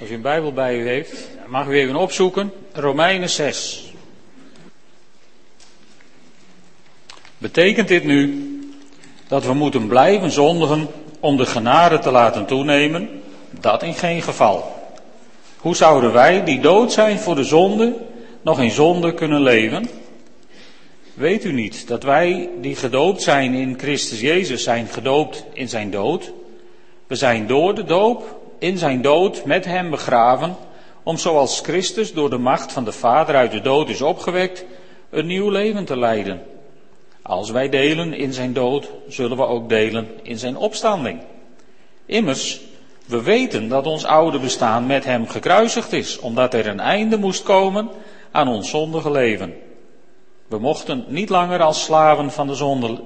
Als u een Bijbel bij u heeft, mag u even opzoeken. Romeinen 6. Betekent dit nu dat we moeten blijven zondigen om de genade te laten toenemen? Dat in geen geval. Hoe zouden wij, die dood zijn voor de zonde, nog in zonde kunnen leven? Weet u niet dat wij, die gedoopt zijn in Christus Jezus, zijn gedoopt in zijn dood? We zijn door de doop in zijn dood met hem begraven, om zoals Christus door de macht van de Vader uit de dood is opgewekt, een nieuw leven te leiden. Als wij delen in zijn dood, zullen we ook delen in zijn opstanding. Immers, we weten dat ons oude bestaan met hem gekruisigd is, omdat er een einde moest komen aan ons zondige leven. We mochten niet langer als slaven van de zonde,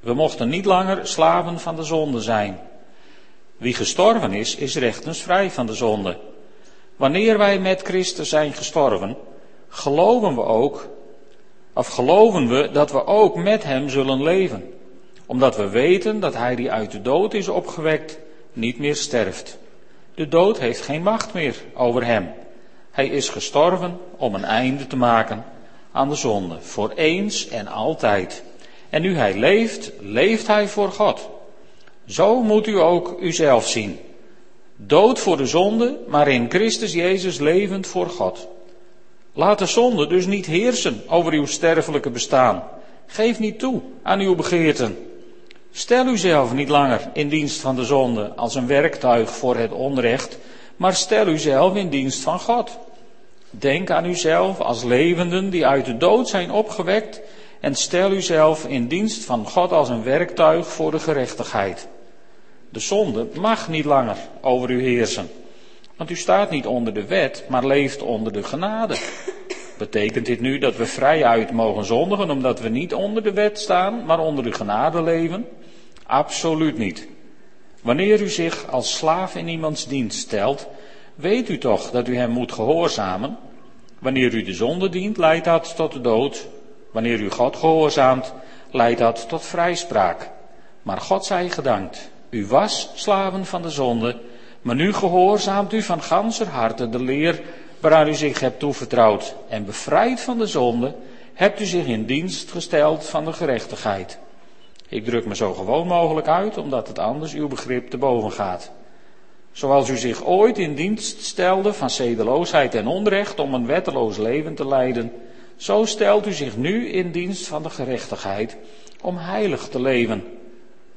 we mochten niet langer slaven van de zonde zijn. Wie gestorven is, is rechtens vrij van de zonde. Wanneer wij met Christus zijn gestorven, geloven we ook, of geloven we dat we ook met Hem zullen leven. Omdat we weten dat Hij die uit de dood is opgewekt, niet meer sterft. De dood heeft geen macht meer over Hem. Hij is gestorven om een einde te maken aan de zonde, voor eens en altijd. En nu Hij leeft, leeft Hij voor God. Zo moet u ook uzelf zien. Dood voor de zonde, maar in Christus Jezus levend voor God. Laat de zonde dus niet heersen over uw sterfelijke bestaan. Geef niet toe aan uw begeerten. Stel uzelf niet langer in dienst van de zonde als een werktuig voor het onrecht, maar stel uzelf in dienst van God. Denk aan uzelf als levenden die uit de dood zijn opgewekt en stel uzelf in dienst van God als een werktuig voor de gerechtigheid. De zonde mag niet langer over u heersen. Want u staat niet onder de wet, maar leeft onder de genade. Betekent dit nu dat we vrijuit mogen zondigen omdat we niet onder de wet staan, maar onder de genade leven? Absoluut niet. Wanneer u zich als slaaf in iemands dienst stelt, weet u toch dat u hem moet gehoorzamen? Wanneer u de zonde dient, leidt dat tot de dood. Wanneer u God gehoorzaamt, leidt dat tot vrijspraak. Maar God zij gedankt. U was slaven van de zonde, maar nu gehoorzaamt u van ganser harte de leer waaraan u zich hebt toevertrouwd. En bevrijd van de zonde, hebt u zich in dienst gesteld van de gerechtigheid. Ik druk me zo gewoon mogelijk uit, omdat het anders uw begrip te boven gaat. Zoals u zich ooit in dienst stelde van zedeloosheid en onrecht om een wetteloos leven te leiden, zo stelt u zich nu in dienst van de gerechtigheid om heilig te leven.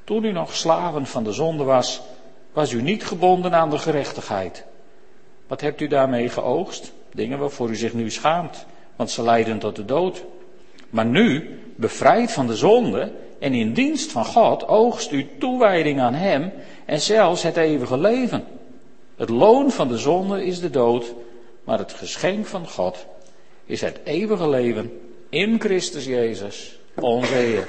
Toen u nog slaven van de zonde was, was u niet gebonden aan de gerechtigheid. Wat hebt u daarmee geoogst? Dingen waarvoor u zich nu schaamt, want ze leiden tot de dood. Maar nu, bevrijd van de zonde en in dienst van God, oogst u toewijding aan Hem en zelfs het eeuwige leven. Het loon van de zonde is de dood, maar het geschenk van God is het eeuwige leven in Christus Jezus, onze Heer.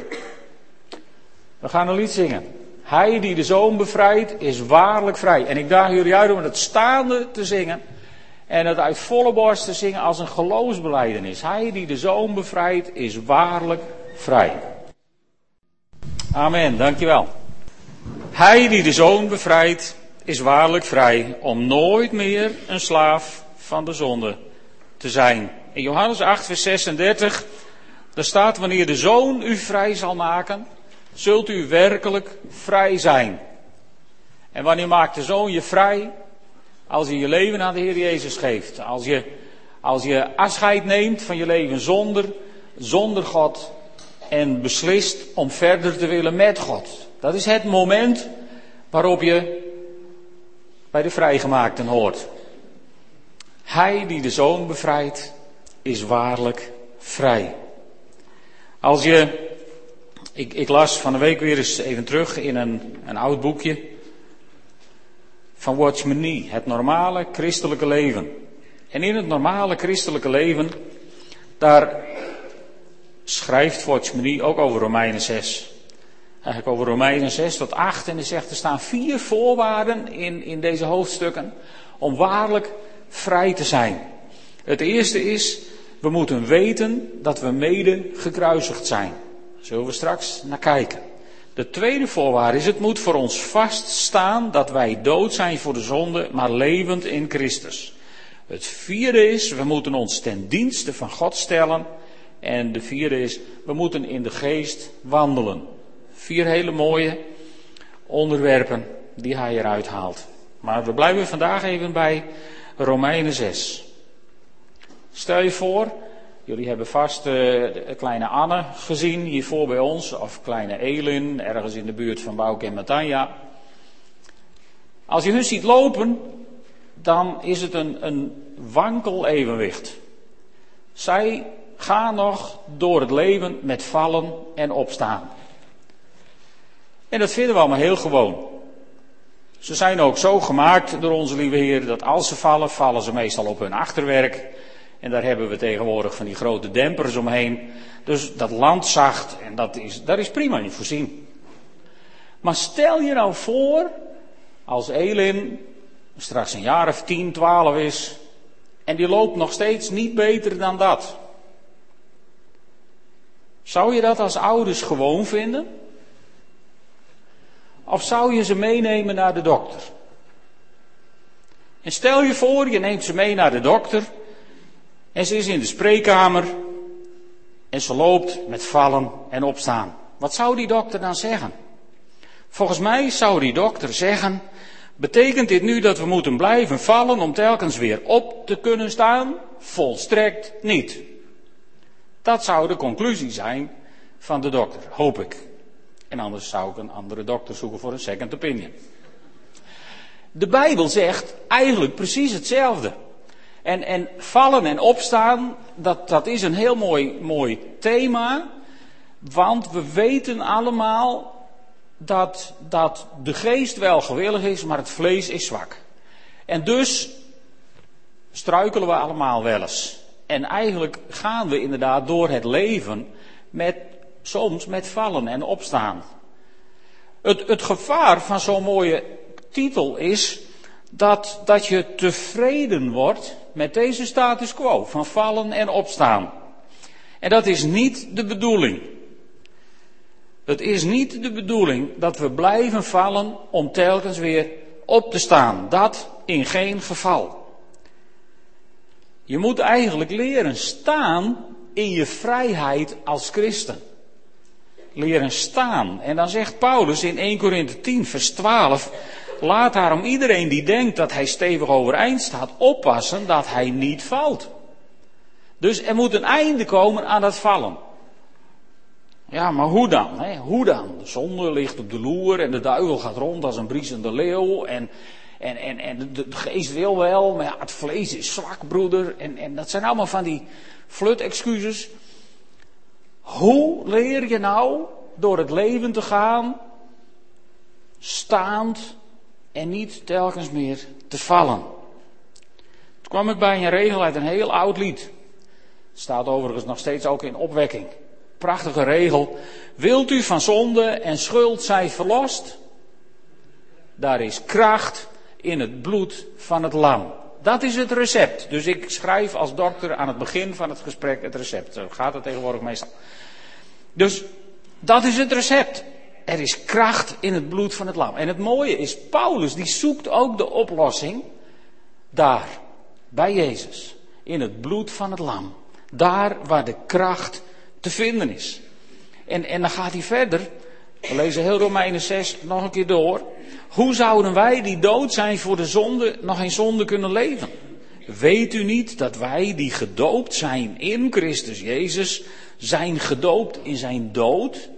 We gaan een lied zingen. Hij die de zoon bevrijdt, is waarlijk vrij. En ik daag jullie uit om het staande te zingen. En het uit volle borst te zingen als een geloofsbeleidenis. Hij die de zoon bevrijdt, is waarlijk vrij. Amen, dankjewel. Hij die de zoon bevrijdt, is waarlijk vrij om nooit meer een slaaf van de zonde te zijn. In Johannes 8, vers 36, daar staat wanneer de zoon u vrij zal maken, zult u werkelijk vrij zijn. En wanneer maakt de zoon je vrij? Als je je leven aan de Heer Jezus geeft. Als je, als je afscheid neemt van je leven zonder, zonder God. En beslist om verder te willen met God. Dat is het moment waarop je bij de vrijgemaakten hoort. Hij die de zoon bevrijdt, is waarlijk vrij. Als je ik, ik, las van de week weer eens even terug in een, een oud boekje van Watchman Nee, het normale christelijke leven. En in het normale christelijke leven, daar schrijft Watchman Nee ook over Romeinen 6. Eigenlijk over Romeinen 6 tot 8 en hij zegt er staan vier voorwaarden in, in deze hoofdstukken om waarlijk vrij te zijn. Het eerste is, we moeten weten dat we mede gekruisigd zijn. Zullen we straks naar kijken. De tweede voorwaarde is, het moet voor ons vaststaan dat wij dood zijn voor de zonde, maar levend in Christus. Het vierde is, we moeten ons ten dienste van God stellen. En de vierde is, we moeten in de geest wandelen. Vier hele mooie onderwerpen die hij eruit haalt. Maar we blijven vandaag even bij Romeinen 6. Stel je voor, jullie hebben vast uh, kleine Anne gezien hiervoor bij ons, of kleine Elin, ergens in de buurt van Bouke en Matanja. Als je hun ziet lopen, dan is het een, een wankel evenwicht. Zij gaan nog door het leven met vallen en opstaan. En dat vinden we allemaal heel gewoon. Ze zijn ook zo gemaakt door onze lieve Heer dat als ze vallen, vallen ze meestal op hun achterwerk. En daar hebben we tegenwoordig van die grote dempers omheen. Dus dat land zacht en dat is, daar is prima in voorzien. Maar stel je nou voor, als Elin straks een jaar of 10, 12 is, en die loopt nog steeds niet beter dan dat. Zou je dat als ouders gewoon vinden? Of zou je ze meenemen naar de dokter? En stel je voor, je neemt ze mee naar de dokter. En ze is in de spreekkamer. En ze loopt met vallen en opstaan. Wat zou die dokter dan zeggen? Volgens mij zou die dokter zeggen. Betekent dit nu dat we moeten blijven vallen om telkens weer op te kunnen staan? Volstrekt niet. Dat zou de conclusie zijn van de dokter, hoop ik. En anders zou ik een andere dokter zoeken voor een second opinion. De Bijbel zegt eigenlijk precies hetzelfde. En, en vallen en opstaan, dat, dat is een heel mooi, mooi thema. Want we weten allemaal dat, dat de geest wel gewillig is, maar het vlees is zwak. En dus struikelen we allemaal wel eens. En eigenlijk gaan we inderdaad door het leven met soms met vallen en opstaan. Het, het gevaar van zo'n mooie titel is dat, dat je tevreden wordt met deze status quo van vallen en opstaan. En dat is niet de bedoeling. Het is niet de bedoeling dat we blijven vallen om telkens weer op te staan. Dat in geen geval. Je moet eigenlijk leren staan in je vrijheid als christen leren staan. En dan zegt Paulus in 1 Korinthe 10, vers 12. Laat daarom iedereen die denkt dat hij stevig overeind staat, oppassen dat hij niet valt. Dus er moet een einde komen aan dat vallen. Ja, maar hoe dan? Hè? Hoe dan? De zonde ligt op de loer en de duivel gaat rond als een briesende leeuw. En, en, en, en de, geest wil wel, maar ja, het vlees is zwak, broeder. En, en dat zijn allemaal van die flut-excuses. Hoe leer je nou door het leven te gaan, staand en niet telkens meer te vallen? Toen kwam ik bij een regel uit een heel oud lied. Staat overigens nog steeds ook in opwekking. Prachtige regel. Wilt u van zonde en schuld zijn verlost? Daar is kracht in het bloed van het lam. Dat is het recept. Dus ik schrijf als dokter aan het begin van het gesprek het recept. Zo gaat het tegenwoordig meestal. Dus dat is het recept. Er is kracht in het bloed van het lam. En het mooie is, Paulus die zoekt ook de oplossing daar, bij Jezus. In het bloed van het lam. Daar waar de kracht te vinden is. En, en dan gaat hij verder. We lezen heel Romeinen 6 nog een keer door. Hoe zouden wij die dood zijn voor de zonde nog in zonde kunnen leven? Weet u niet dat wij die gedoopt zijn in Christus Jezus zijn gedoopt in zijn dood?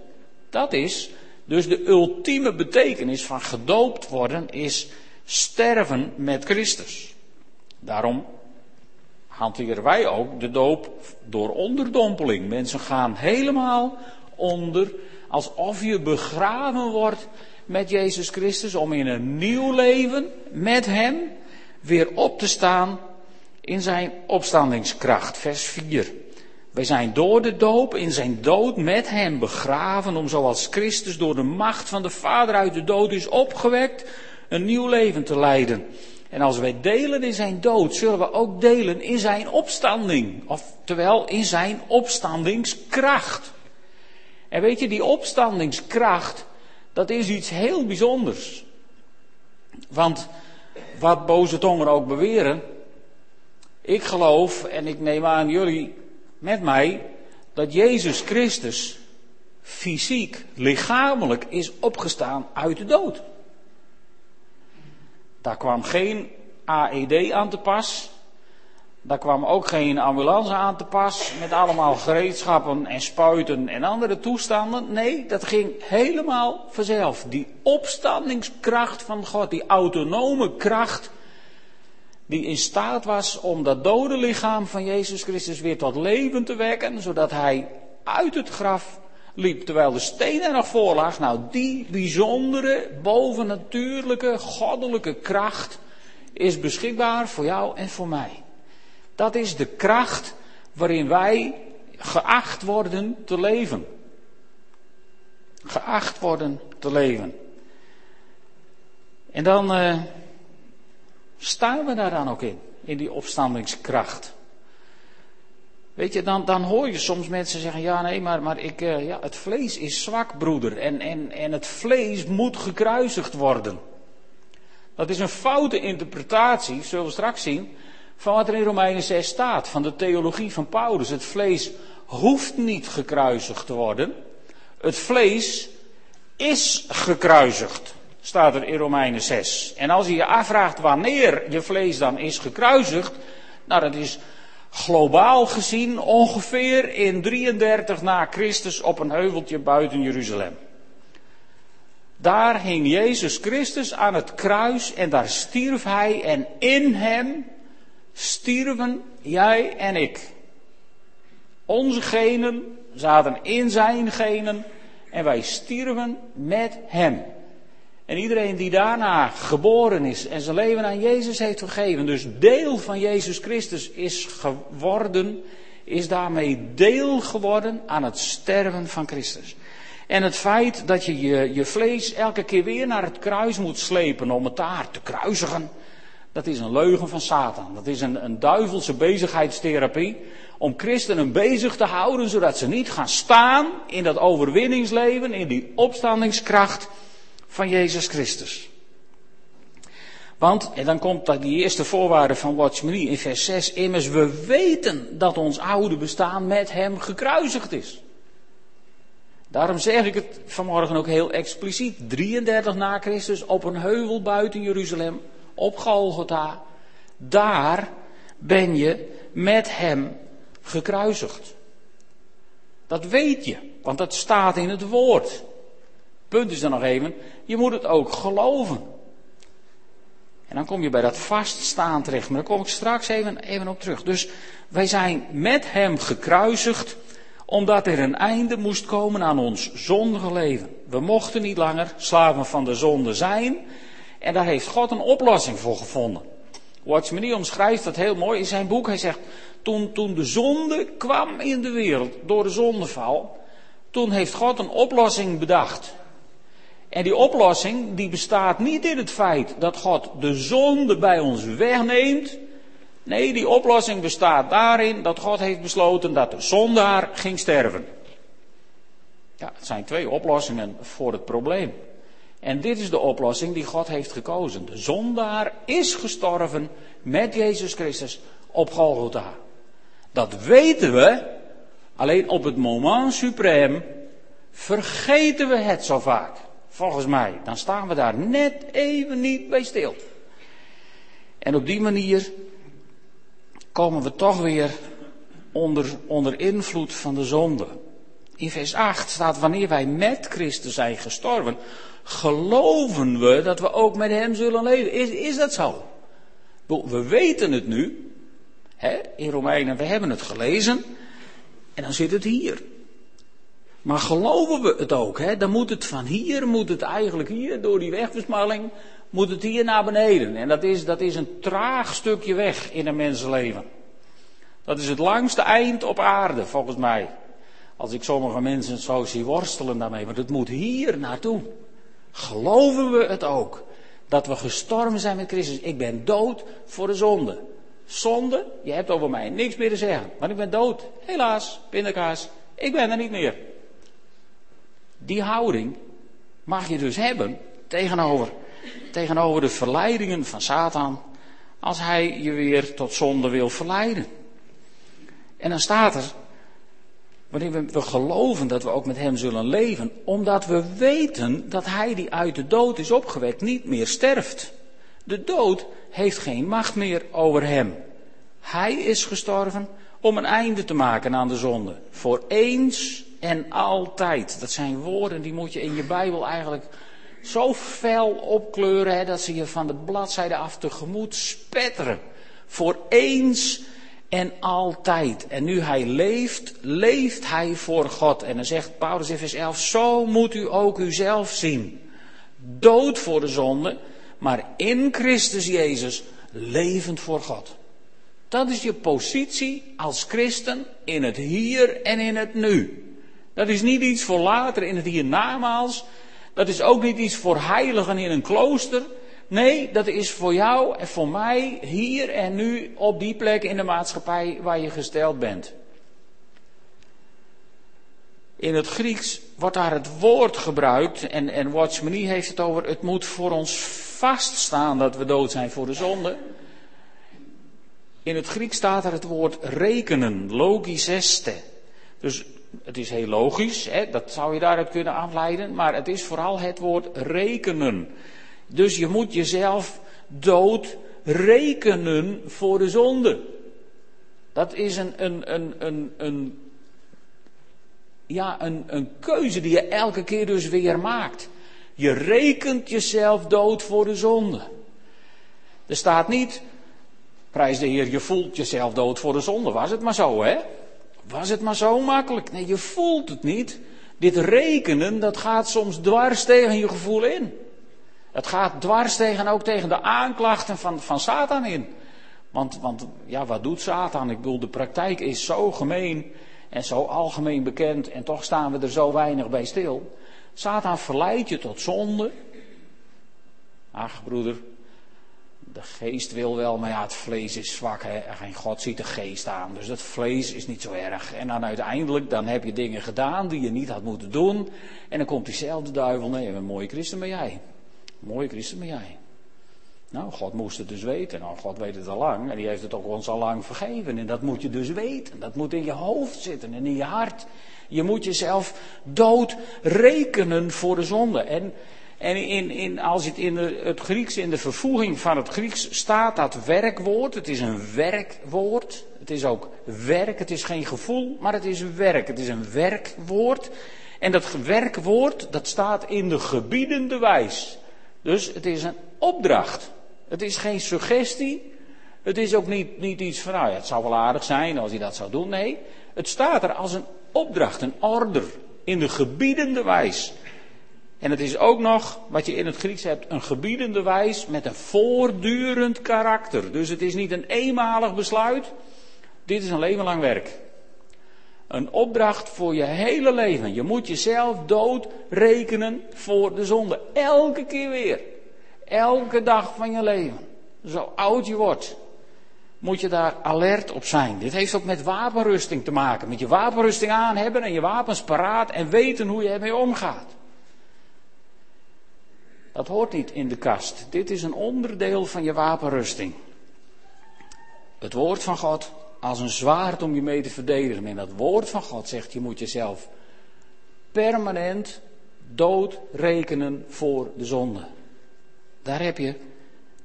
Dat is dus de ultieme betekenis van gedoopt worden is sterven met Christus. Daarom hanteren wij ook de doop door onderdompeling. Mensen gaan helemaal onder alsof je begraven wordt met Jezus Christus om in een nieuw leven met Hem weer op te staan in zijn opstandingskracht. Vers 4. Wij zijn door de doop in zijn dood met hem begraven om zoals Christus door de macht van de Vader uit de dood is opgewekt, een nieuw leven te leiden. En als wij delen in zijn dood, zullen we ook delen in zijn opstanding. Oftewel in zijn opstandingskracht. En weet je, die opstandingskracht, dat is iets heel bijzonders. Want wat boze tongen ook beweren, ik geloof en ik neem aan jullie met mij dat Jezus Christus fysiek, lichamelijk is opgestaan uit de dood. Daar kwam geen AED aan te pas. Daar kwam ook geen ambulance aan te pas met allemaal gereedschappen en spuiten en andere toestanden. Nee, dat ging helemaal vanzelf. Die opstandingskracht van God, die autonome kracht, die in staat was om dat dode lichaam van Jezus Christus weer tot leven te wekken, zodat hij uit het graf liep terwijl de steen er nog voor lag. Nou, die bijzondere, bovennatuurlijke, goddelijke kracht is beschikbaar voor jou en voor mij. Dat is de kracht waarin wij geacht worden te leven. Geacht worden te leven. En dan uh, staan we daar dan ook in, in die opstandingskracht. Weet je, dan, dan hoor je soms mensen zeggen, ja nee, maar, maar ik, uh, ja, het vlees is zwak, broeder. En, en, en het vlees moet gekruisigd worden. Dat is een foute interpretatie, zullen we straks zien, van wat er in Romeinen 6 staat, van de theologie van Paulus. Het vlees hoeft niet gekruisigd te worden. Het vlees is gekruisigd, staat er in Romeinen 6. En als je je afvraagt wanneer je vlees dan is gekruisigd, nou dat is globaal gezien ongeveer in 33 na Christus op een heuveltje buiten Jeruzalem. Daar hing Jezus Christus aan het kruis en daar stierf hij en in hem stierven jij en ik. Onze genen zaten in zijn genen en wij stierven met hem. En iedereen die daarna geboren is en zijn leven aan Jezus heeft gegeven, dus deel van Jezus Christus is geworden, is daarmee deel geworden aan het sterven van Christus. En het feit dat je, je je vlees elke keer weer naar het kruis moet slepen om het daar te kruisigen, dat is een leugen van Satan. Dat is een, een duivelse bezigheidstherapie om christenen bezig te houden, zodat ze niet gaan staan in dat overwinningsleven, in die opstandingskracht van Jezus Christus. Want, en dan komt die eerste voorwaarde van Watch in vers 6, immers we weten dat ons oude bestaan met hem gekruisigd is. Daarom zeg ik het vanmorgen ook heel expliciet. 33 na Christus op een heuvel buiten Jeruzalem, op Golgotha. Daar ben je met hem gekruisigd. Dat weet je, want dat staat in het woord. Punt is dan nog even, je moet het ook geloven. En dan kom je bij dat vaststaan terecht, maar daar kom ik straks even, even op terug. Dus wij zijn met hem gekruisigd omdat er een einde moest komen aan ons zondige leven. We mochten niet langer slaven van de zonde zijn. En daar heeft God een oplossing voor gevonden. Watchmenie omschrijft dat heel mooi in zijn boek. Hij zegt, toen, toen de zonde kwam in de wereld door de zondeval, toen heeft God een oplossing bedacht. En die oplossing die bestaat niet in het feit dat God de zonde bij ons wegneemt, Nee, die oplossing bestaat daarin dat God heeft besloten dat de zondaar ging sterven. Ja, het zijn twee oplossingen voor het probleem. En dit is de oplossing die God heeft gekozen. De zondaar is gestorven met Jezus Christus op Golgotha. Dat weten we, alleen op het moment suprem vergeten we het zo vaak. Volgens mij, dan staan we daar net even niet bij stil. En op die manier komen we toch weer onder, onder invloed van de zonde. In vers 8 staat, wanneer wij met Christus zijn gestorven, geloven we dat we ook met Hem zullen leven. Is, is dat zo? We weten het nu, hè, in Romeinen, we hebben het gelezen, en dan zit het hier. Maar geloven we het ook? Hè? Dan moet het van hier, moet het eigenlijk hier, door die wegbesmalling, moet het hier naar beneden. En dat is, dat is een traag stukje weg in een mensenleven. Dat is het langste eind op aarde, volgens mij. Als ik sommige mensen zo zie worstelen daarmee. Maar het moet hier naartoe. Geloven we het ook? Dat we gestorven zijn met Christus. Ik ben dood voor de zonde. Zonde, je hebt over mij niks meer te zeggen. Maar ik ben dood. Helaas, pindakaas. Ik ben er niet meer. Die houding, mag je dus hebben tegenover, tegenover de verleidingen van Satan, als hij je weer tot zonde wil verleiden. En dan staat er, wanneer we, we geloven dat we ook met hem zullen leven, omdat we weten dat hij die uit de dood is opgewekt niet meer sterft. De dood heeft geen macht meer over hem. Hij is gestorven om een einde te maken aan de zonde. Voor eens en altijd. Dat zijn woorden die moet je in je Bijbel eigenlijk zo fel opkleuren hè, dat ze je van de bladzijde af tegemoet spetteren. Voor eens en altijd. En nu hij leeft, leeft hij voor God. En dan zegt Paulus in vers 11, zo moet u ook uzelf zien. Dood voor de zonde, maar in Christus Jezus levend voor God. Dat is je positie als christen in het hier en in het nu. Dat is niet iets voor later in het hiernamaals. Dat is ook niet iets voor heiligen in een klooster. Nee, dat is voor jou en voor mij hier en nu op die plek in de maatschappij waar je gesteld bent. In het Grieks wordt daar het woord gebruikt en, en Watchmenie heeft het over het moet voor ons vaststaan dat we dood zijn voor de zonde. In het Grieks staat er het woord rekenen, logiseste. Dus het is heel logisch, hè, dat zou je daaruit kunnen afleiden, maar het is vooral het woord rekenen. Dus je moet jezelf dood rekenen voor de zonde. Dat is een, een, een, een, een, ja, een, een keuze die je elke keer dus weer maakt. Je rekent jezelf dood voor de zonde. Er staat niet, prijs de Heer, je voelt jezelf dood voor de zonde. Was het maar zo, hè? Was het maar zo makkelijk? Nee, je voelt het niet. Dit rekenen, dat gaat soms dwars tegen je gevoel in. Het gaat dwars tegen ook tegen de aanklachten van, van Satan in. Want, want ja, wat doet Satan? Ik bedoel, de praktijk is zo gemeen en zo algemeen bekend en toch staan we er zo weinig bij stil. Satan verleidt je tot zonde. Ach, broeder, de geest wil wel, maar ja, het vlees is zwak. Hè? En God ziet de geest aan, dus het vlees is niet zo erg. En dan uiteindelijk, dan heb je dingen gedaan die je niet had moeten doen. En dan komt diezelfde duivel, nee, een mooie christen ben jij. Mooie christen ben jij. Nou, God moest het dus weten. Nou, God weet het al lang. En die heeft het ook ons al lang vergeven. En dat moet je dus weten. Dat moet in je hoofd zitten en in je hart. Je moet jezelf dood rekenen voor de zonde. En, en in, in, als het in de, het Grieks, in de vervoeging van het Grieks staat, dat werkwoord. Het is een werkwoord. Het is ook werk. Het is geen gevoel, maar het is werk. Het is een werkwoord. En dat werkwoord, dat staat in de gebiedende wijs. Dus het is een opdracht. Het is geen suggestie. Het is ook niet, niet iets van, nou ja, het zou wel aardig zijn als hij dat zou doen. Nee, het staat er als een opdracht, een order. In de gebiedende wijs. En het is ook nog, wat je in het Grieks hebt, een gebiedende wijs met een voortdurend karakter. Dus het is niet een eenmalig besluit. Dit is een leven lang werk. Een opdracht voor je hele leven. Je moet jezelf dood rekenen voor de zonde. Elke keer weer. Elke dag van je leven. Zo oud je wordt. Moet je daar alert op zijn. Dit heeft ook met wapenrusting te maken. Met je wapenrusting aan hebben en je wapens paraat en weten hoe je ermee omgaat. Dat hoort niet in de kast. Dit is een onderdeel van je wapenrusting. Het woord van God als een zwaard om je mee te verdedigen. En dat woord van God zegt, je moet jezelf permanent dood rekenen voor de zonde. Daar heb je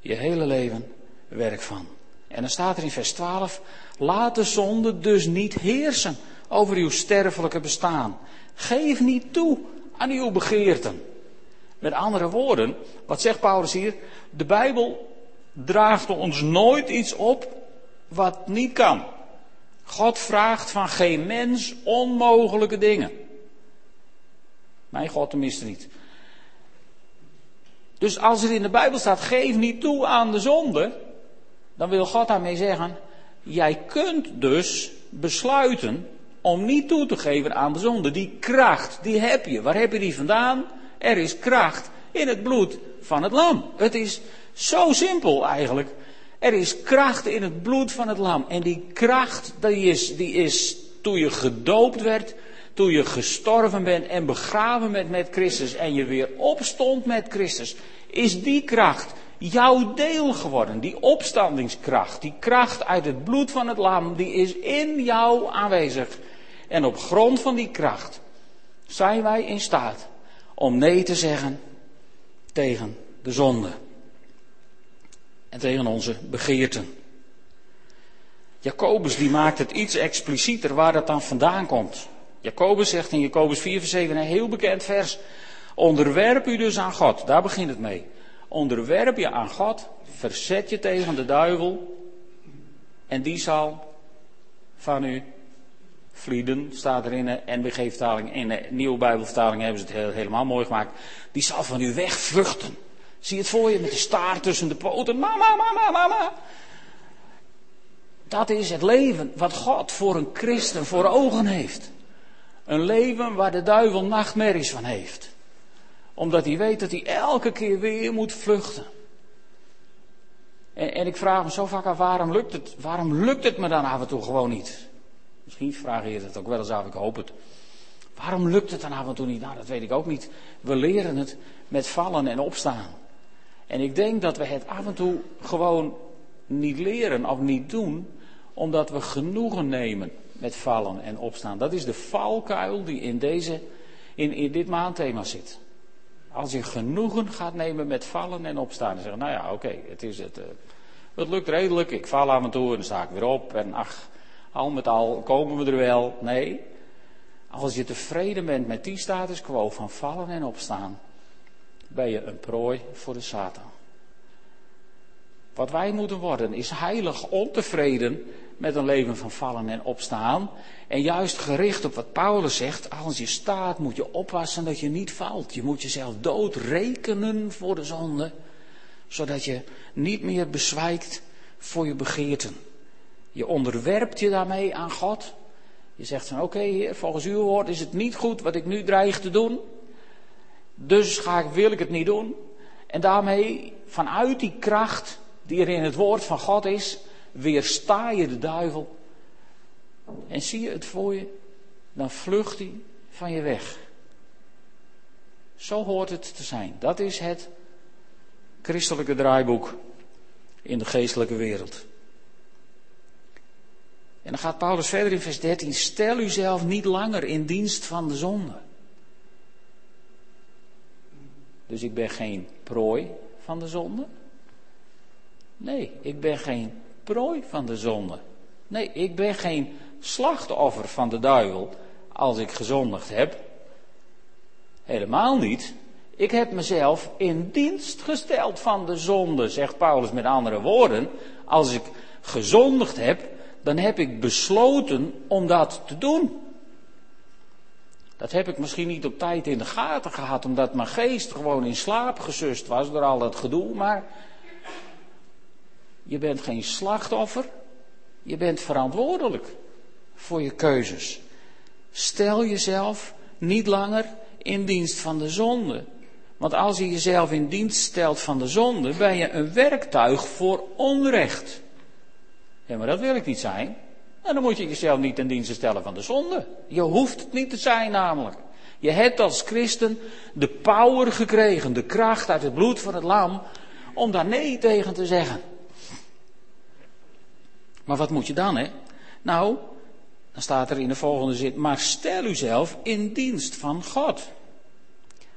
je hele leven werk van. En dan staat er in vers 12, laat de zonde dus niet heersen over uw sterfelijke bestaan. Geef niet toe aan uw begeerten. Met andere woorden, wat zegt Paulus hier? De Bijbel draagt ons nooit iets op wat niet kan. God vraagt van geen mens onmogelijke dingen. Mijn God tenminste niet. Dus als er in de Bijbel staat, geef niet toe aan de zonde, dan wil God daarmee zeggen, jij kunt dus besluiten om niet toe te geven aan de zonde. Die kracht, die heb je. Waar heb je die vandaan? Er is kracht in het bloed van het lam. Het is zo simpel eigenlijk. Er is kracht in het bloed van het lam. En die kracht, die is, die is toen je gedoopt werd, toen je gestorven bent en begraven bent met Christus en je weer opstond met Christus, is die kracht jouw deel geworden. Die opstandingskracht, die kracht uit het bloed van het lam, die is in jou aanwezig. En op grond van die kracht zijn wij in staat om nee te zeggen tegen de zonde. En tegen onze begeerten. Jacobus die maakt het iets explicieter waar dat dan vandaan komt. Jacobus zegt in Jacobus 4 vers 7 een heel bekend vers. Onderwerp u dus aan God, daar begint het mee. Onderwerp je aan God, verzet je tegen de duivel en die zal van u vlieden, staat er in de NBG-vertaling. In de Nieuwe Bijbelvertaling hebben ze het helemaal mooi gemaakt. Die zal van u wegvluchten. Zie het voor je met de staart tussen de poten. Mama, mama, mama. Dat is het leven wat God voor een christen voor ogen heeft. Een leven waar de duivel nachtmerries van heeft. Omdat hij weet dat hij elke keer weer moet vluchten. En, en ik vraag me zo vaak af, waarom lukt, het, waarom lukt het me dan af en toe gewoon niet? Misschien vraag je het ook wel eens af, ik hoop het. Waarom lukt het dan af en toe niet? Nou, dat weet ik ook niet. We leren het met vallen en opstaan. En ik denk dat we het af en toe gewoon niet leren of niet doen, omdat we genoegen nemen met vallen en opstaan. Dat is de valkuil die in, deze, in, in dit maandthema zit. Als je genoegen gaat nemen met vallen en opstaan en zeggen, nou ja, oké, het is het. Uh, het lukt redelijk, ik val af en toe en dan sta ik weer op en ach, al met al komen we er wel. Nee, als je tevreden bent met die status quo van vallen en opstaan, ben je een prooi voor de Satan. Wat wij moeten worden is heilig ontevreden met een leven van vallen en opstaan. En juist gericht op wat Paulus zegt, als je staat moet je oppassen dat je niet valt. Je moet jezelf doodrekenen voor de zonde, zodat je niet meer bezwijkt voor je begeerten. Je onderwerpt je daarmee aan God. Je zegt van oké heer, volgens uw woord is het niet goed wat ik nu dreig te doen. Dus ga ik, wil ik het niet doen. En daarmee, vanuit die kracht die er in het woord van God is, weersta je de duivel. En zie je het voor je, dan vlucht hij van je weg. Zo hoort het te zijn. Dat is het christelijke draaiboek in de geestelijke wereld. En dan gaat Paulus verder in vers 13. Stel uzelf niet langer in dienst van de zonde. Dus ik ben geen prooi van de zonde. Nee, ik ben geen prooi van de zonde. Nee, ik ben geen slachtoffer van de duivel als ik gezondigd heb. Helemaal niet. Ik heb mezelf in dienst gesteld van de zonde, zegt Paulus met andere woorden. Als ik gezondigd heb, dan heb ik besloten om dat te doen. Dat heb ik misschien niet op tijd in de gaten gehad, omdat mijn geest gewoon in slaap gesust was door al dat gedoe, maar je bent geen slachtoffer, je bent verantwoordelijk voor je keuzes. Stel jezelf niet langer in dienst van de zonde. Want als je jezelf in dienst stelt van de zonde, ben je een werktuig voor onrecht. Ja, maar dat wil ik niet zijn. En dan moet je jezelf niet in dienst stellen van de zonde. Je hoeft het niet te zijn namelijk. Je hebt als christen de power gekregen, de kracht uit het bloed van het lam, om daar nee tegen te zeggen. Maar wat moet je dan, hè? Nou, dan staat er in de volgende zin, maar stel uzelf in dienst van God.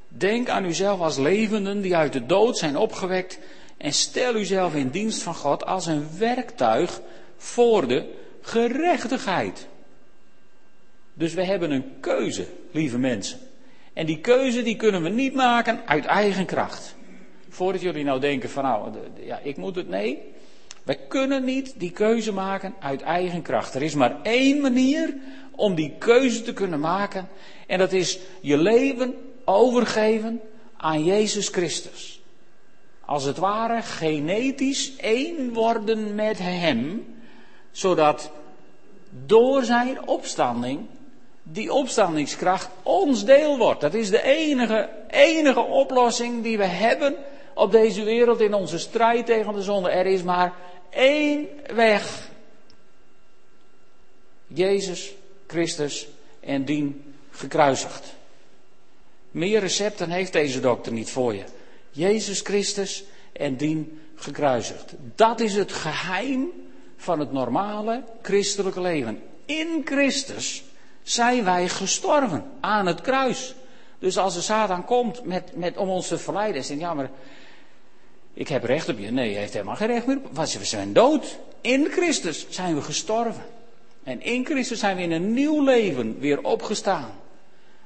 Denk aan uzelf als levenden die uit de dood zijn opgewekt en stel uzelf in dienst van God als een werktuig voor de gerechtigheid. Dus we hebben een keuze, lieve mensen. En die keuze die kunnen we niet maken uit eigen kracht. Voordat jullie nou denken van nou, ja, ik moet het, nee. Wij kunnen niet die keuze maken uit eigen kracht. Er is maar één manier om die keuze te kunnen maken. En dat is je leven overgeven aan Jezus Christus. Als het ware genetisch één worden met Hem zodat door zijn opstanding die opstandingskracht ons deel wordt. Dat is de enige, enige oplossing die we hebben op deze wereld in onze strijd tegen de zonde. Er is maar één weg. Jezus Christus en dien gekruisigd. Meer recepten heeft deze dokter niet voor je. Jezus Christus en dien gekruisigd. Dat is het geheim van het normale christelijke leven. In Christus zijn wij gestorven aan het kruis. Dus als de Satan komt met, met, om ons te verleiden, het ja, maar ik heb recht op je. Nee, je heeft helemaal geen recht meer op. We zijn dood. In Christus zijn we gestorven. En in Christus zijn we in een nieuw leven weer opgestaan.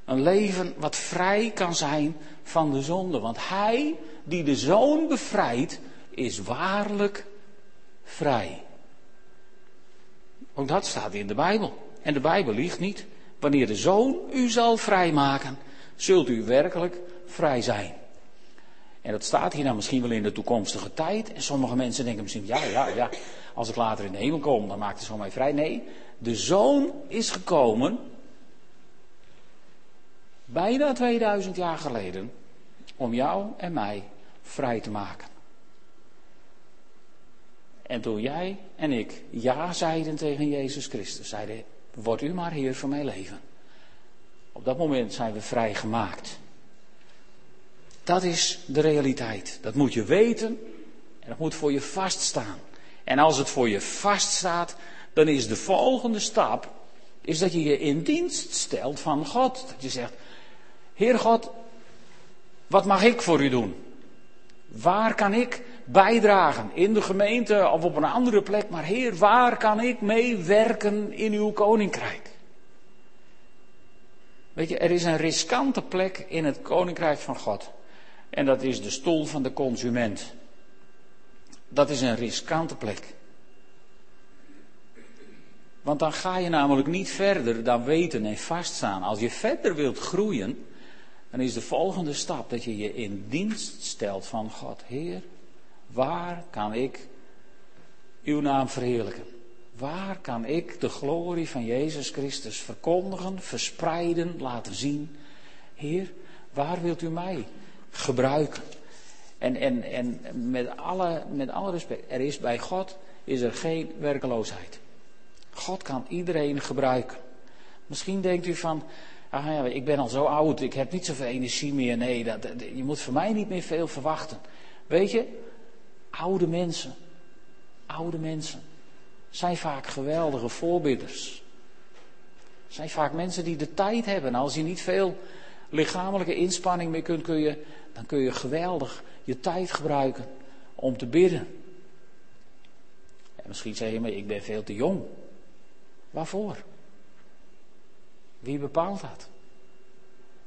Een leven wat vrij kan zijn van de zonde. Want hij die de zoon bevrijdt, is waarlijk vrij. Ook dat staat in de Bijbel. En de Bijbel liegt niet. Wanneer de zoon u zal vrijmaken, zult u werkelijk vrij zijn. En dat staat hier nou misschien wel in de toekomstige tijd. En sommige mensen denken misschien, ja, ja, ja, als ik later in de hemel kom, dan maakt de zoon mij vrij. Nee, de zoon is gekomen, bijna 2000 jaar geleden, om jou en mij vrij te maken. En toen jij en ik ja zeiden tegen Jezus Christus, zeiden, word u maar Heer van mijn leven. Op dat moment zijn we vrijgemaakt. Dat is de realiteit. Dat moet je weten en dat moet voor je vaststaan. En als het voor je vaststaat, dan is de volgende stap is dat je je in dienst stelt van God. Dat je zegt, Heer God, wat mag ik voor u doen? Waar kan ik bijdragen? In de gemeente of op een andere plek. Maar Heer, waar kan ik meewerken in uw koninkrijk? Weet je, er is een riskante plek in het koninkrijk van God. En dat is de stoel van de consument. Dat is een riskante plek. Want dan ga je namelijk niet verder dan weten en vaststaan. Als je verder wilt groeien, dan is de volgende stap dat je je in dienst stelt van God. Heer, waar kan ik uw naam verheerlijken? Waar kan ik de glorie van Jezus Christus verkondigen, verspreiden, laten zien? Heer, waar wilt u mij gebruiken? En, en, en met, alle, met alle respect, er is bij God is er geen werkeloosheid. God kan iedereen gebruiken. Misschien denkt u van, ah ja, ik ben al zo oud, ik heb niet zoveel energie meer. Nee, dat, je moet van mij niet meer veel verwachten. Weet je, oude mensen, oude mensen, zijn vaak geweldige voorbidders. Zijn vaak mensen die de tijd hebben. Als je niet veel lichamelijke inspanning meer kunt, kun je, dan kun je geweldig je tijd gebruiken om te bidden. En misschien zeg je, maar ik ben veel te jong. Waarvoor? Wie bepaalt dat?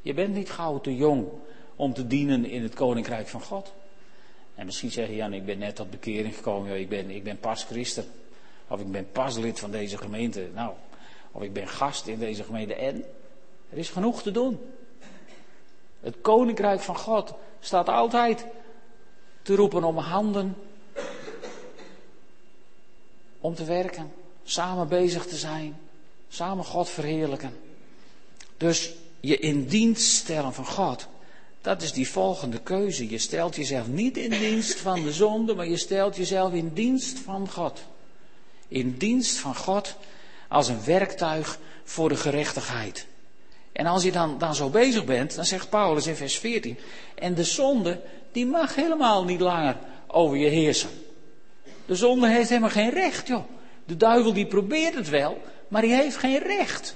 Je bent niet gauw te jong om te dienen in het koninkrijk van God. En misschien zeg je, Jan, ik ben net tot bekering gekomen, ik ben, ik ben pas christen. Of ik ben pas lid van deze gemeente. Nou, of ik ben gast in deze gemeente. En er is genoeg te doen. Het koninkrijk van God staat altijd te roepen om handen. Om te werken. Samen bezig te zijn. Samen God verheerlijken. Dus je in dienst stellen van God. Dat is die volgende keuze. Je stelt jezelf niet in dienst van de zonde, maar je stelt jezelf in dienst van God. In dienst van God als een werktuig voor de gerechtigheid. En als je dan, dan zo bezig bent, dan zegt Paulus in vers 14, en de zonde, die mag helemaal niet langer over je heersen. De zonde heeft helemaal geen recht, joh. De duivel die probeert het wel, maar die heeft geen recht.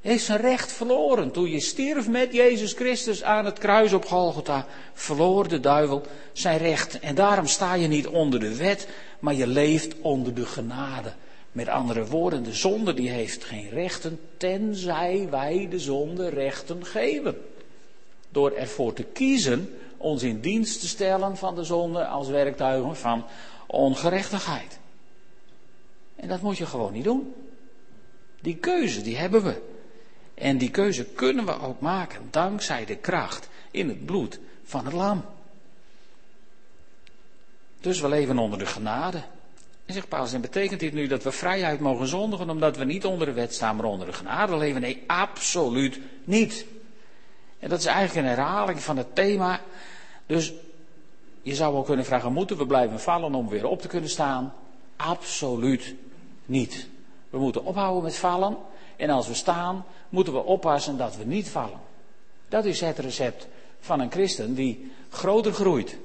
Heeft zijn recht verloren. Toen je stierf met Jezus Christus aan het kruis op Golgotha, verloor de duivel zijn recht. En daarom sta je niet onder de wet, maar je leeft onder de genade. Met andere woorden, de zonde die heeft geen rechten, tenzij wij de zonde rechten geven. Door ervoor te kiezen ons in dienst te stellen van de zonde als werktuigen van ongerechtigheid. En dat moet je gewoon niet doen. Die keuze, die hebben we. En die keuze kunnen we ook maken dankzij de kracht in het bloed van het lam. Dus we leven onder de genade. En zegt Paulus, en betekent dit nu dat we vrijheid mogen zondigen omdat we niet onder de wet staan, maar onder de genade leven? Nee, absoluut niet. En dat is eigenlijk een herhaling van het thema. Dus je zou wel kunnen vragen, moeten we blijven vallen om weer op te kunnen staan? Absoluut niet. We moeten ophouden met vallen En als we staan, moeten we oppassen dat we niet vallen. Dat is het recept van een christen die groter groeit.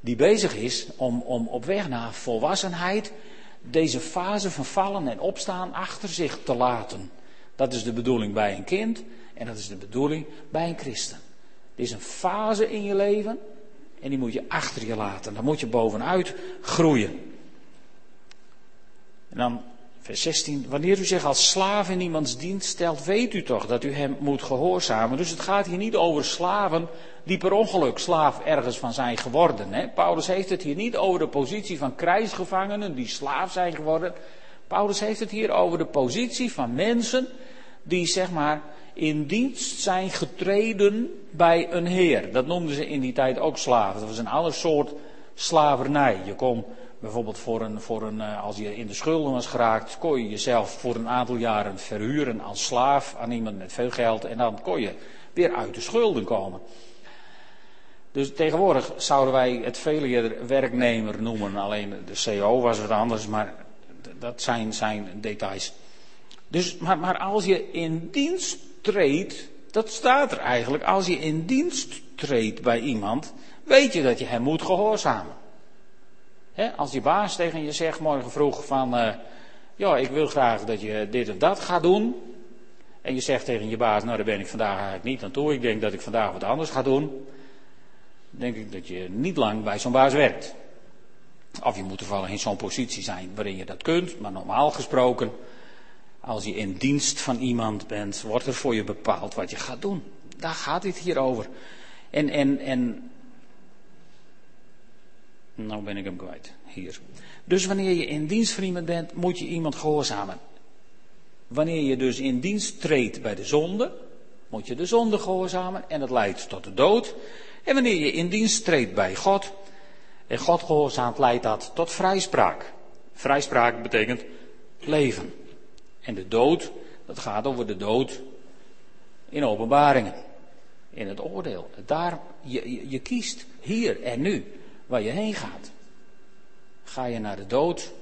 Die bezig is om, om op weg naar volwassenheid deze fase van vallen en opstaan achter zich te laten. Dat is de bedoeling bij een kind en dat is de bedoeling bij een christen. Er is een fase in je leven en die moet je achter je laten. Daar moet je bovenuit groeien. En dan vers 16. Wanneer u zich als slaaf in iemands dienst stelt, weet u toch dat u hem moet gehoorzamen. Dus het gaat hier niet over slaven die per ongeluk slaaf ergens van zijn geworden. Hè? Paulus heeft het hier niet over de positie van krijgsgevangenen die slaaf zijn geworden. Paulus heeft het hier over de positie van mensen die zeg maar in dienst zijn getreden bij een heer. Dat noemden ze in die tijd ook slaven. Dat was een ander soort slavernij. Je kon bijvoorbeeld voor een, voor een, eh, als je in de schulden was geraakt, kon je jezelf voor een aantal jaren verhuren als slaaf aan iemand met veel geld en dan kon je weer uit de schulden komen. Dus tegenwoordig zouden wij het veel eerder werknemer noemen. Alleen de CO was wat anders, maar dat zijn, zijn details. Dus, maar, maar als je in dienst treedt, dat staat er eigenlijk. Als je in dienst treedt bij iemand, weet je dat je hem moet gehoorzamen. Als je baas tegen je zegt morgen vroeg van, uh, ja, ik wil graag dat je dit of dat gaat doen. En je zegt tegen je baas, nou daar ben ik vandaag eigenlijk niet aan toe. Ik denk dat ik vandaag wat anders ga doen. Denk ik dat je niet lang bij zo'n baas werkt. Of je moet toevallig in zo'n positie zijn waarin je dat kunt. Maar normaal gesproken als je in dienst van iemand bent, wordt er voor je bepaald wat je gaat doen. Daar gaat dit hier over. En, en, en. Nou ben ik hem kwijt. Hier. Dus wanneer je in dienst van iemand bent, moet je iemand gehoorzamen. Wanneer je dus in dienst treedt bij de zonde, moet je de zonde gehoorzamen en dat leidt tot de dood. En wanneer je in dienst treedt bij God en God gehoorzaamt, leidt dat tot vrijspraak. Vrijspraak betekent leven. En de dood, dat gaat over de dood in openbaringen. In het oordeel. Daar, je, je kiest hier en nu waar je heen gaat. Ga je naar de dood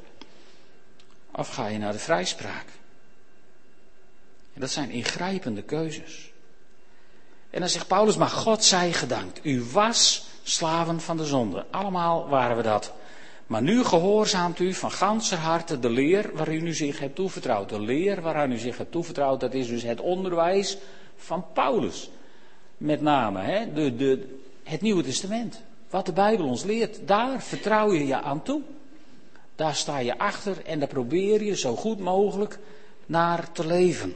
of ga je naar de vrijspraak? Dat zijn ingrijpende keuzes. En dan zegt Paulus, maar God zij gedankt. U was slaven van de zonde. Allemaal waren we dat. Maar nu gehoorzaamt u van ganser harte de leer waarin u zich hebt toevertrouwd. De leer waaraan u zich hebt toevertrouwd, dat is dus het onderwijs van Paulus. Met name hè, de, de, het Nieuwe Testament. Wat de Bijbel ons leert, daar vertrouw je je aan toe. Daar sta je achter en daar probeer je zo goed mogelijk naar te leven.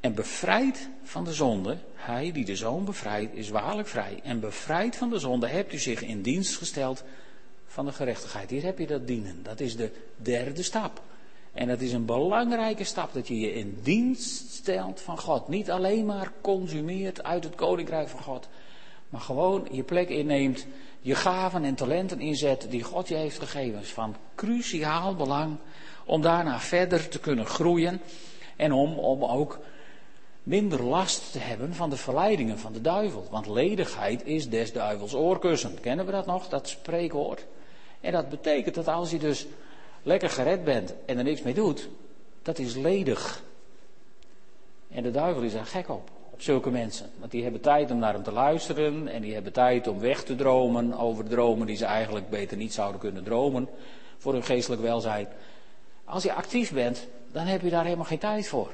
En bevrijd van de zonde, hij die de zoon bevrijdt, is waarlijk vrij. En bevrijd van de zonde hebt u zich in dienst gesteld van de gerechtigheid. Hier heb je dat dienen. Dat is de derde stap. En dat is een belangrijke stap dat je je in dienst stelt van God. Niet alleen maar consumeert uit het koninkrijk van God. Maar gewoon je plek inneemt, je gaven en talenten inzet die God je heeft gegeven. is van cruciaal belang om daarna verder te kunnen groeien. En om, om ook minder last te hebben van de verleidingen van de duivel. Want ledigheid is des duivels oorkussen. Kennen we dat nog, dat spreekwoord? En dat betekent dat als je dus lekker gered bent en er niks mee doet, dat is ledig. En de duivel is daar gek op, op zulke mensen. Want die hebben tijd om naar hem te luisteren en die hebben tijd om weg te dromen over dromen die ze eigenlijk beter niet zouden kunnen dromen voor hun geestelijk welzijn. Als je actief bent, dan heb je daar helemaal geen tijd voor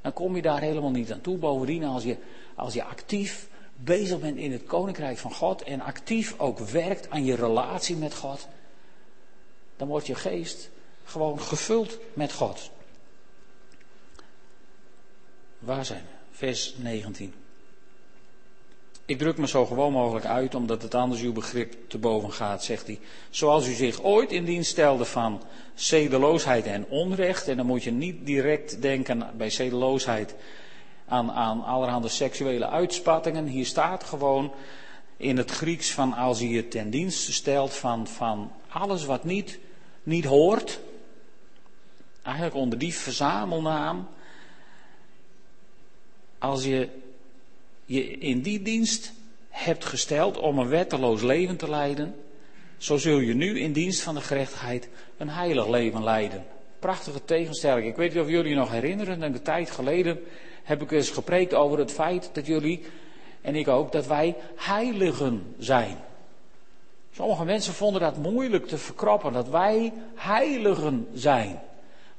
dan kom je daar helemaal niet aan toe. Bovendien, als je, als je actief bezig bent in het koninkrijk van God en actief ook werkt aan je relatie met God, dan wordt je geest gewoon gevuld met God. Waar zijn we? Vers 19. Ik druk me zo gewoon mogelijk uit, omdat het anders uw begrip te boven gaat, zegt hij. Zoals u zich ooit in dienst stelde van zedeloosheid en onrecht. En dan moet je niet direct denken bij zedeloosheid aan, aan allerhande seksuele uitspattingen. Hier staat gewoon in het Grieks van als je je ten dienste stelt van, van alles wat niet, niet hoort. Eigenlijk onder die verzamelnaam. Als je je in die dienst hebt gesteld om een wetteloos leven te leiden, zo zul je nu in dienst van de gerechtigheid een heilig leven leiden. Prachtige tegenstelling. Ik weet niet of jullie nog herinneren, een tijd geleden heb ik eens gepreekt over het feit dat jullie, en ik ook, dat wij heiligen zijn. Sommige mensen vonden dat moeilijk te verkroppen, dat wij heiligen zijn.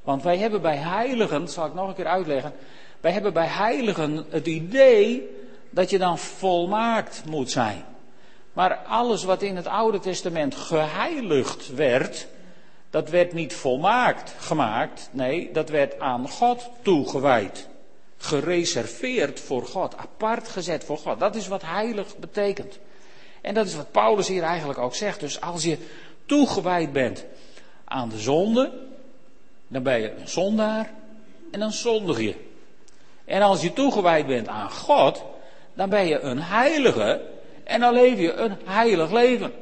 Want wij hebben bij heiligen, zal ik nog een keer uitleggen, wij hebben bij heiligen het idee dat je dan volmaakt moet zijn. Maar alles wat in het Oude Testament geheiligd werd, dat werd niet volmaakt gemaakt. Nee, dat werd aan God toegewijd. Gereserveerd voor God, apart gezet voor God. Dat is wat heilig betekent. En dat is wat Paulus hier eigenlijk ook zegt. Dus als je toegewijd bent aan de zonde, dan ben je een zondaar en dan zondig je. En als je toegewijd bent aan God, dan ben je een heilige en dan leef je een heilig leven.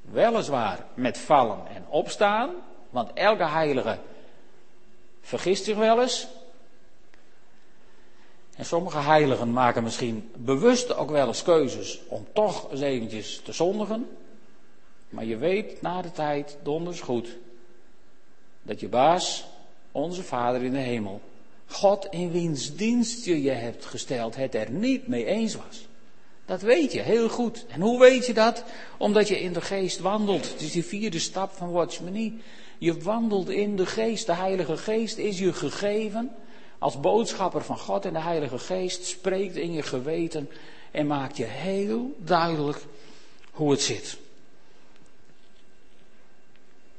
Weliswaar met vallen en opstaan, want elke heilige vergist zich wel eens. En sommige heiligen maken misschien bewust ook wel eens keuzes om toch eens eventjes te zondigen. Maar je weet na de tijd, donders goed, dat je baas, onze Vader in de hemel, God in wiens dienst je je hebt gesteld, het er niet mee eens was. Dat weet je heel goed. En hoe weet je dat? Omdat je in de geest wandelt. Het is die vierde stap van Watchmenie. Je wandelt in de geest. De Heilige Geest is je gegeven als boodschapper van God. En de Heilige Geest spreekt in je geweten en maakt je heel duidelijk hoe het zit.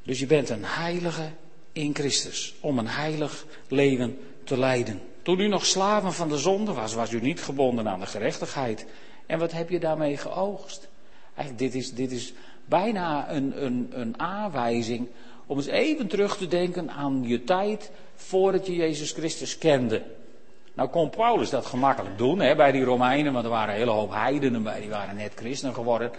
Dus je bent een heilige in Christus. Om een heilig leven te leiden. Toen u nog slaven van de zonde was, was u niet gebonden aan de gerechtigheid. En wat heb je daarmee geoogst? Eigenlijk, dit is, dit is bijna een, een, een aanwijzing om eens even terug te denken aan je tijd voordat je Jezus Christus kende. Nou kon Paulus dat gemakkelijk doen hè, bij die Romeinen, want er waren een hele hoop heidenen bij, die waren net christen geworden.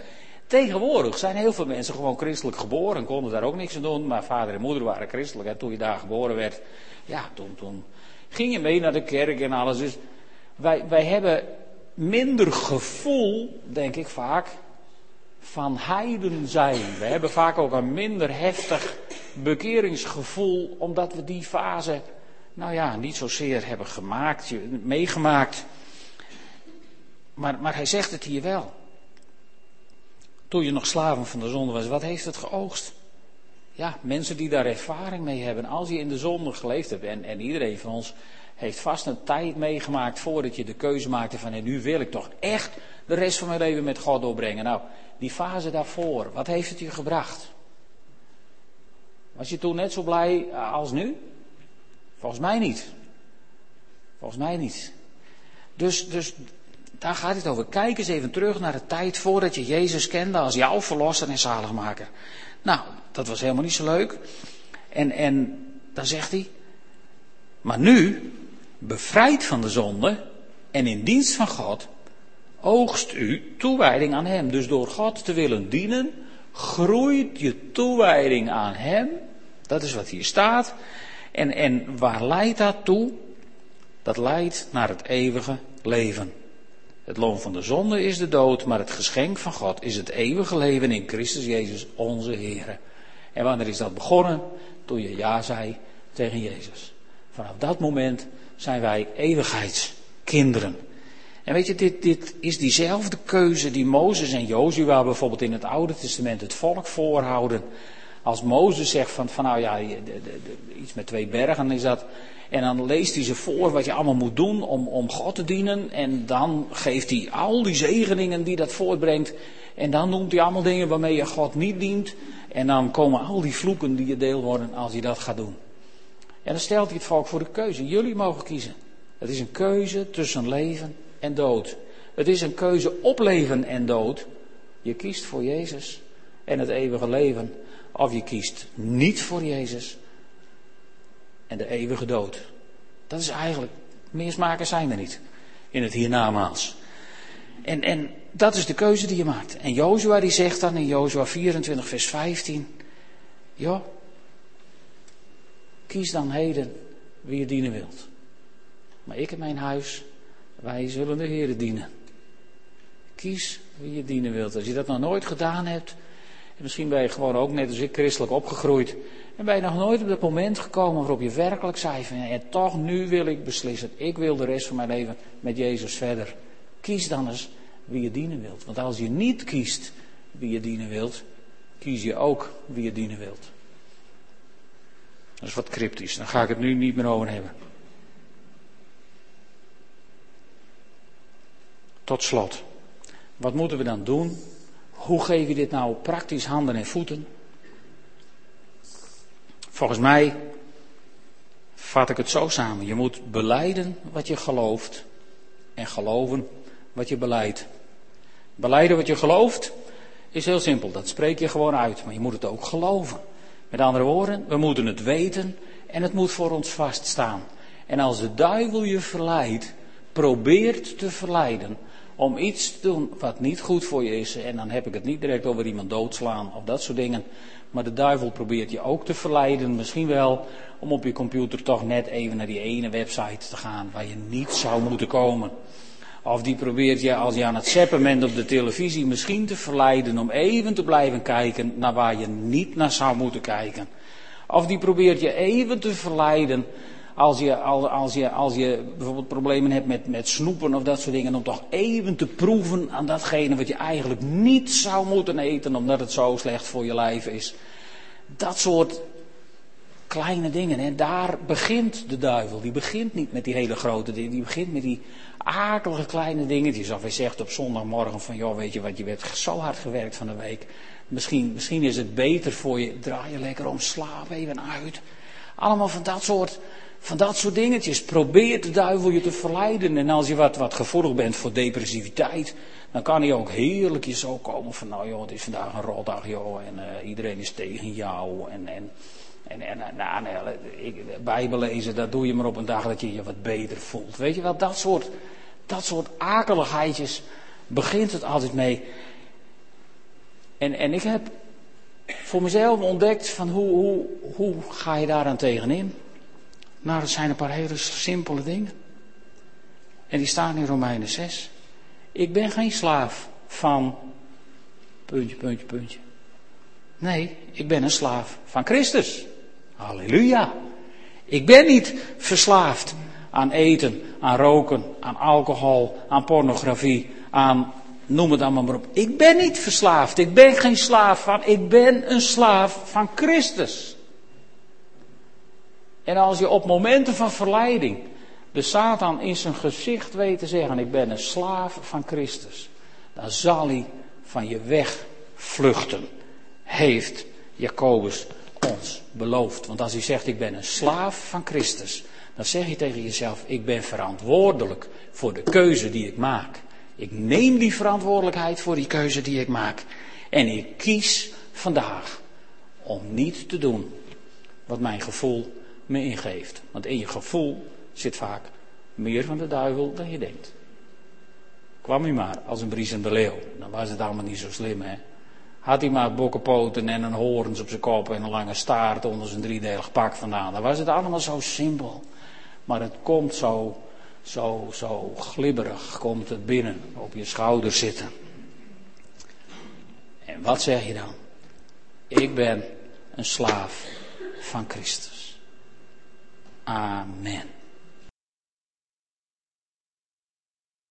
Tegenwoordig zijn heel veel mensen gewoon christelijk geboren en konden daar ook niks aan doen, maar vader en moeder waren christelijk. En toen je daar geboren werd, ja, toen, toen ging je mee naar de kerk en alles. Dus wij, wij hebben minder gevoel, denk ik vaak, van heiden zijn. We hebben vaak ook een minder heftig bekeringsgevoel, omdat we die fase, nou ja, niet zozeer hebben gemaakt, meegemaakt. Maar, maar hij zegt het hier wel. Toen je nog slaven van de zonde was, wat heeft het geoogst? Ja, mensen die daar ervaring mee hebben. Als je in de zonde geleefd hebt, en, en iedereen van ons heeft vast een tijd meegemaakt voordat je de keuze maakte van en nu wil ik toch echt de rest van mijn leven met God doorbrengen. Nou, die fase daarvoor, wat heeft het je gebracht? Was je toen net zo blij eh, als nu? Volgens mij niet. Volgens mij niet. Dus, dus daar gaat het over. Kijk eens even terug naar de tijd voordat je Jezus kende als jouw verlosser en zaligmaker. Nou, dat was helemaal niet zo leuk. En, en dan zegt hij, maar nu, bevrijd van de zonde en in dienst van God, oogst u toewijding aan Hem. Dus door God te willen dienen, groeit je toewijding aan Hem. Dat is wat hier staat. En, en waar leidt dat toe? Dat leidt naar het eeuwige leven. Het loon van de zonde is de dood, maar het geschenk van God is het eeuwige leven in Christus Jezus, onze Heer. En wanneer is dat begonnen? Toen je ja zei tegen Jezus. Vanaf dat moment zijn wij eeuwigheidskinderen. En weet je, dit, dit is diezelfde keuze die Mozes en Jozua bijvoorbeeld in het Oude Testament het volk voorhouden. Als Mozes zegt van, van nou ja, iets met twee bergen is dat. En dan leest hij ze voor wat je allemaal moet doen om, om God te dienen. En dan geeft hij al die zegeningen die dat voortbrengt. En dan noemt hij allemaal dingen waarmee je God niet dient. En dan komen al die vloeken die je deel worden als je dat gaat doen. En dan stelt hij het volk voor de keuze. Jullie mogen kiezen. Het is een keuze tussen leven en dood. Het is een keuze op leven en dood. Je kiest voor Jezus en het eeuwige leven. Of je kiest niet voor Jezus en de eeuwige dood. Dat is eigenlijk, meer smaken zijn er niet in het hiernamaals. En, en dat is de keuze die je maakt. En Jozua die zegt dan in Jozua 24 vers 15, joh, Kies dan heden wie je dienen wilt. Maar ik en mijn huis, wij zullen de Heer dienen. Kies wie je dienen wilt. Als je dat nog nooit gedaan hebt misschien ben je gewoon ook net als ik christelijk opgegroeid. En ben je nog nooit op dat moment gekomen waarop je werkelijk zei van ja, toch nu wil ik beslissen. Ik wil de rest van mijn leven met Jezus verder. Kies dan eens wie je dienen wilt. Want als je niet kiest wie je dienen wilt, kies je ook wie je dienen wilt. Dat is wat cryptisch, daar ga ik het nu niet meer over hebben. Tot slot, wat moeten we dan doen? Hoe geef je dit nou praktisch handen en voeten? Volgens mij vat ik het zo samen. Je moet beleiden wat je gelooft en geloven wat je beleidt. Beleiden wat je gelooft is heel simpel. Dat spreek je gewoon uit. Maar je moet het ook geloven. Met andere woorden, we moeten het weten en het moet voor ons vaststaan. En als de duivel je verleidt, probeert te verleiden om iets te doen wat niet goed voor je is. En dan heb ik het niet direct over iemand doodslaan of dat soort dingen. Maar de duivel probeert je ook te verleiden, misschien wel om op je computer toch net even naar die ene website te gaan waar je niet zou moeten komen. Of die probeert je als je aan het zeppen bent op de televisie misschien te verleiden om even te blijven kijken naar waar je niet naar zou moeten kijken. Of die probeert je even te verleiden als je, als je, als je bijvoorbeeld problemen hebt met, met snoepen of dat soort dingen, om toch even te proeven aan datgene wat je eigenlijk niet zou moeten eten, omdat het zo slecht voor je lijf is. Dat soort kleine dingen. En daar begint de duivel. Die begint niet met die hele grote dingen. Die begint met die akelige kleine dingetjes. Of hij zegt op zondagmorgen van, joh, weet je wat, je werd zo hard gewerkt van de week. Misschien, misschien is het beter voor je, draai je lekker om, slaap even uit. Allemaal van dat soort, van dat soort dingetjes. Probeert de duivel je te verleiden. En als je wat, wat gevoelig bent voor depressiviteit, dan kan hij ook heerlijk je zo komen van, nou joh, het is vandaag een rotdag joh, en uh, iedereen is tegen jou. En, en, en, en nou, nou, ik, Bijbel dat doe je maar op een dag dat je je wat beter voelt. Weet je wel, dat soort, dat soort akeligheidjes begint het altijd mee. En, en ik heb voor mezelf ontdekt van hoe, hoe, hoe ga je daaraan tegenin? Nou, dat zijn een paar hele simpele dingen. En die staan in Romeinen 6. Ik ben geen slaaf van puntje, puntje, puntje. Nee, ik ben een slaaf van Christus. Halleluja. Ik ben niet verslaafd aan eten, aan roken, aan alcohol, aan pornografie, aan noem het allemaal maar op. Ik ben niet verslaafd. Ik ben geen slaaf van. Ik ben een slaaf van Christus. En als je op momenten van verleiding de Satan in zijn gezicht weet te zeggen: Ik ben een slaaf van Christus, dan zal hij van je weg vluchten. Heeft Jacobus ons beloofd. Want als hij zegt: Ik ben een slaaf van Christus, dan zeg je tegen jezelf: Ik ben verantwoordelijk voor de keuze die ik maak. Ik neem die verantwoordelijkheid voor die keuze die ik maak. En ik kies vandaag om niet te doen wat mijn gevoel me ingeeft. Want in je gevoel zit vaak meer van de duivel dan je denkt. Kwam hij maar als een bries en de leeuw, dan was het allemaal niet zo slim, hè. Had hij maar bokkenpoten en een horens op zijn kop en een lange staart onder zijn driedelig pak vandaan, dan was het allemaal zo simpel. Maar het komt zo, zo, zo glibberig, komt het binnen, op je schouder zitten. En wat zeg je dan? Ik ben een slaaf van Christus. Amen.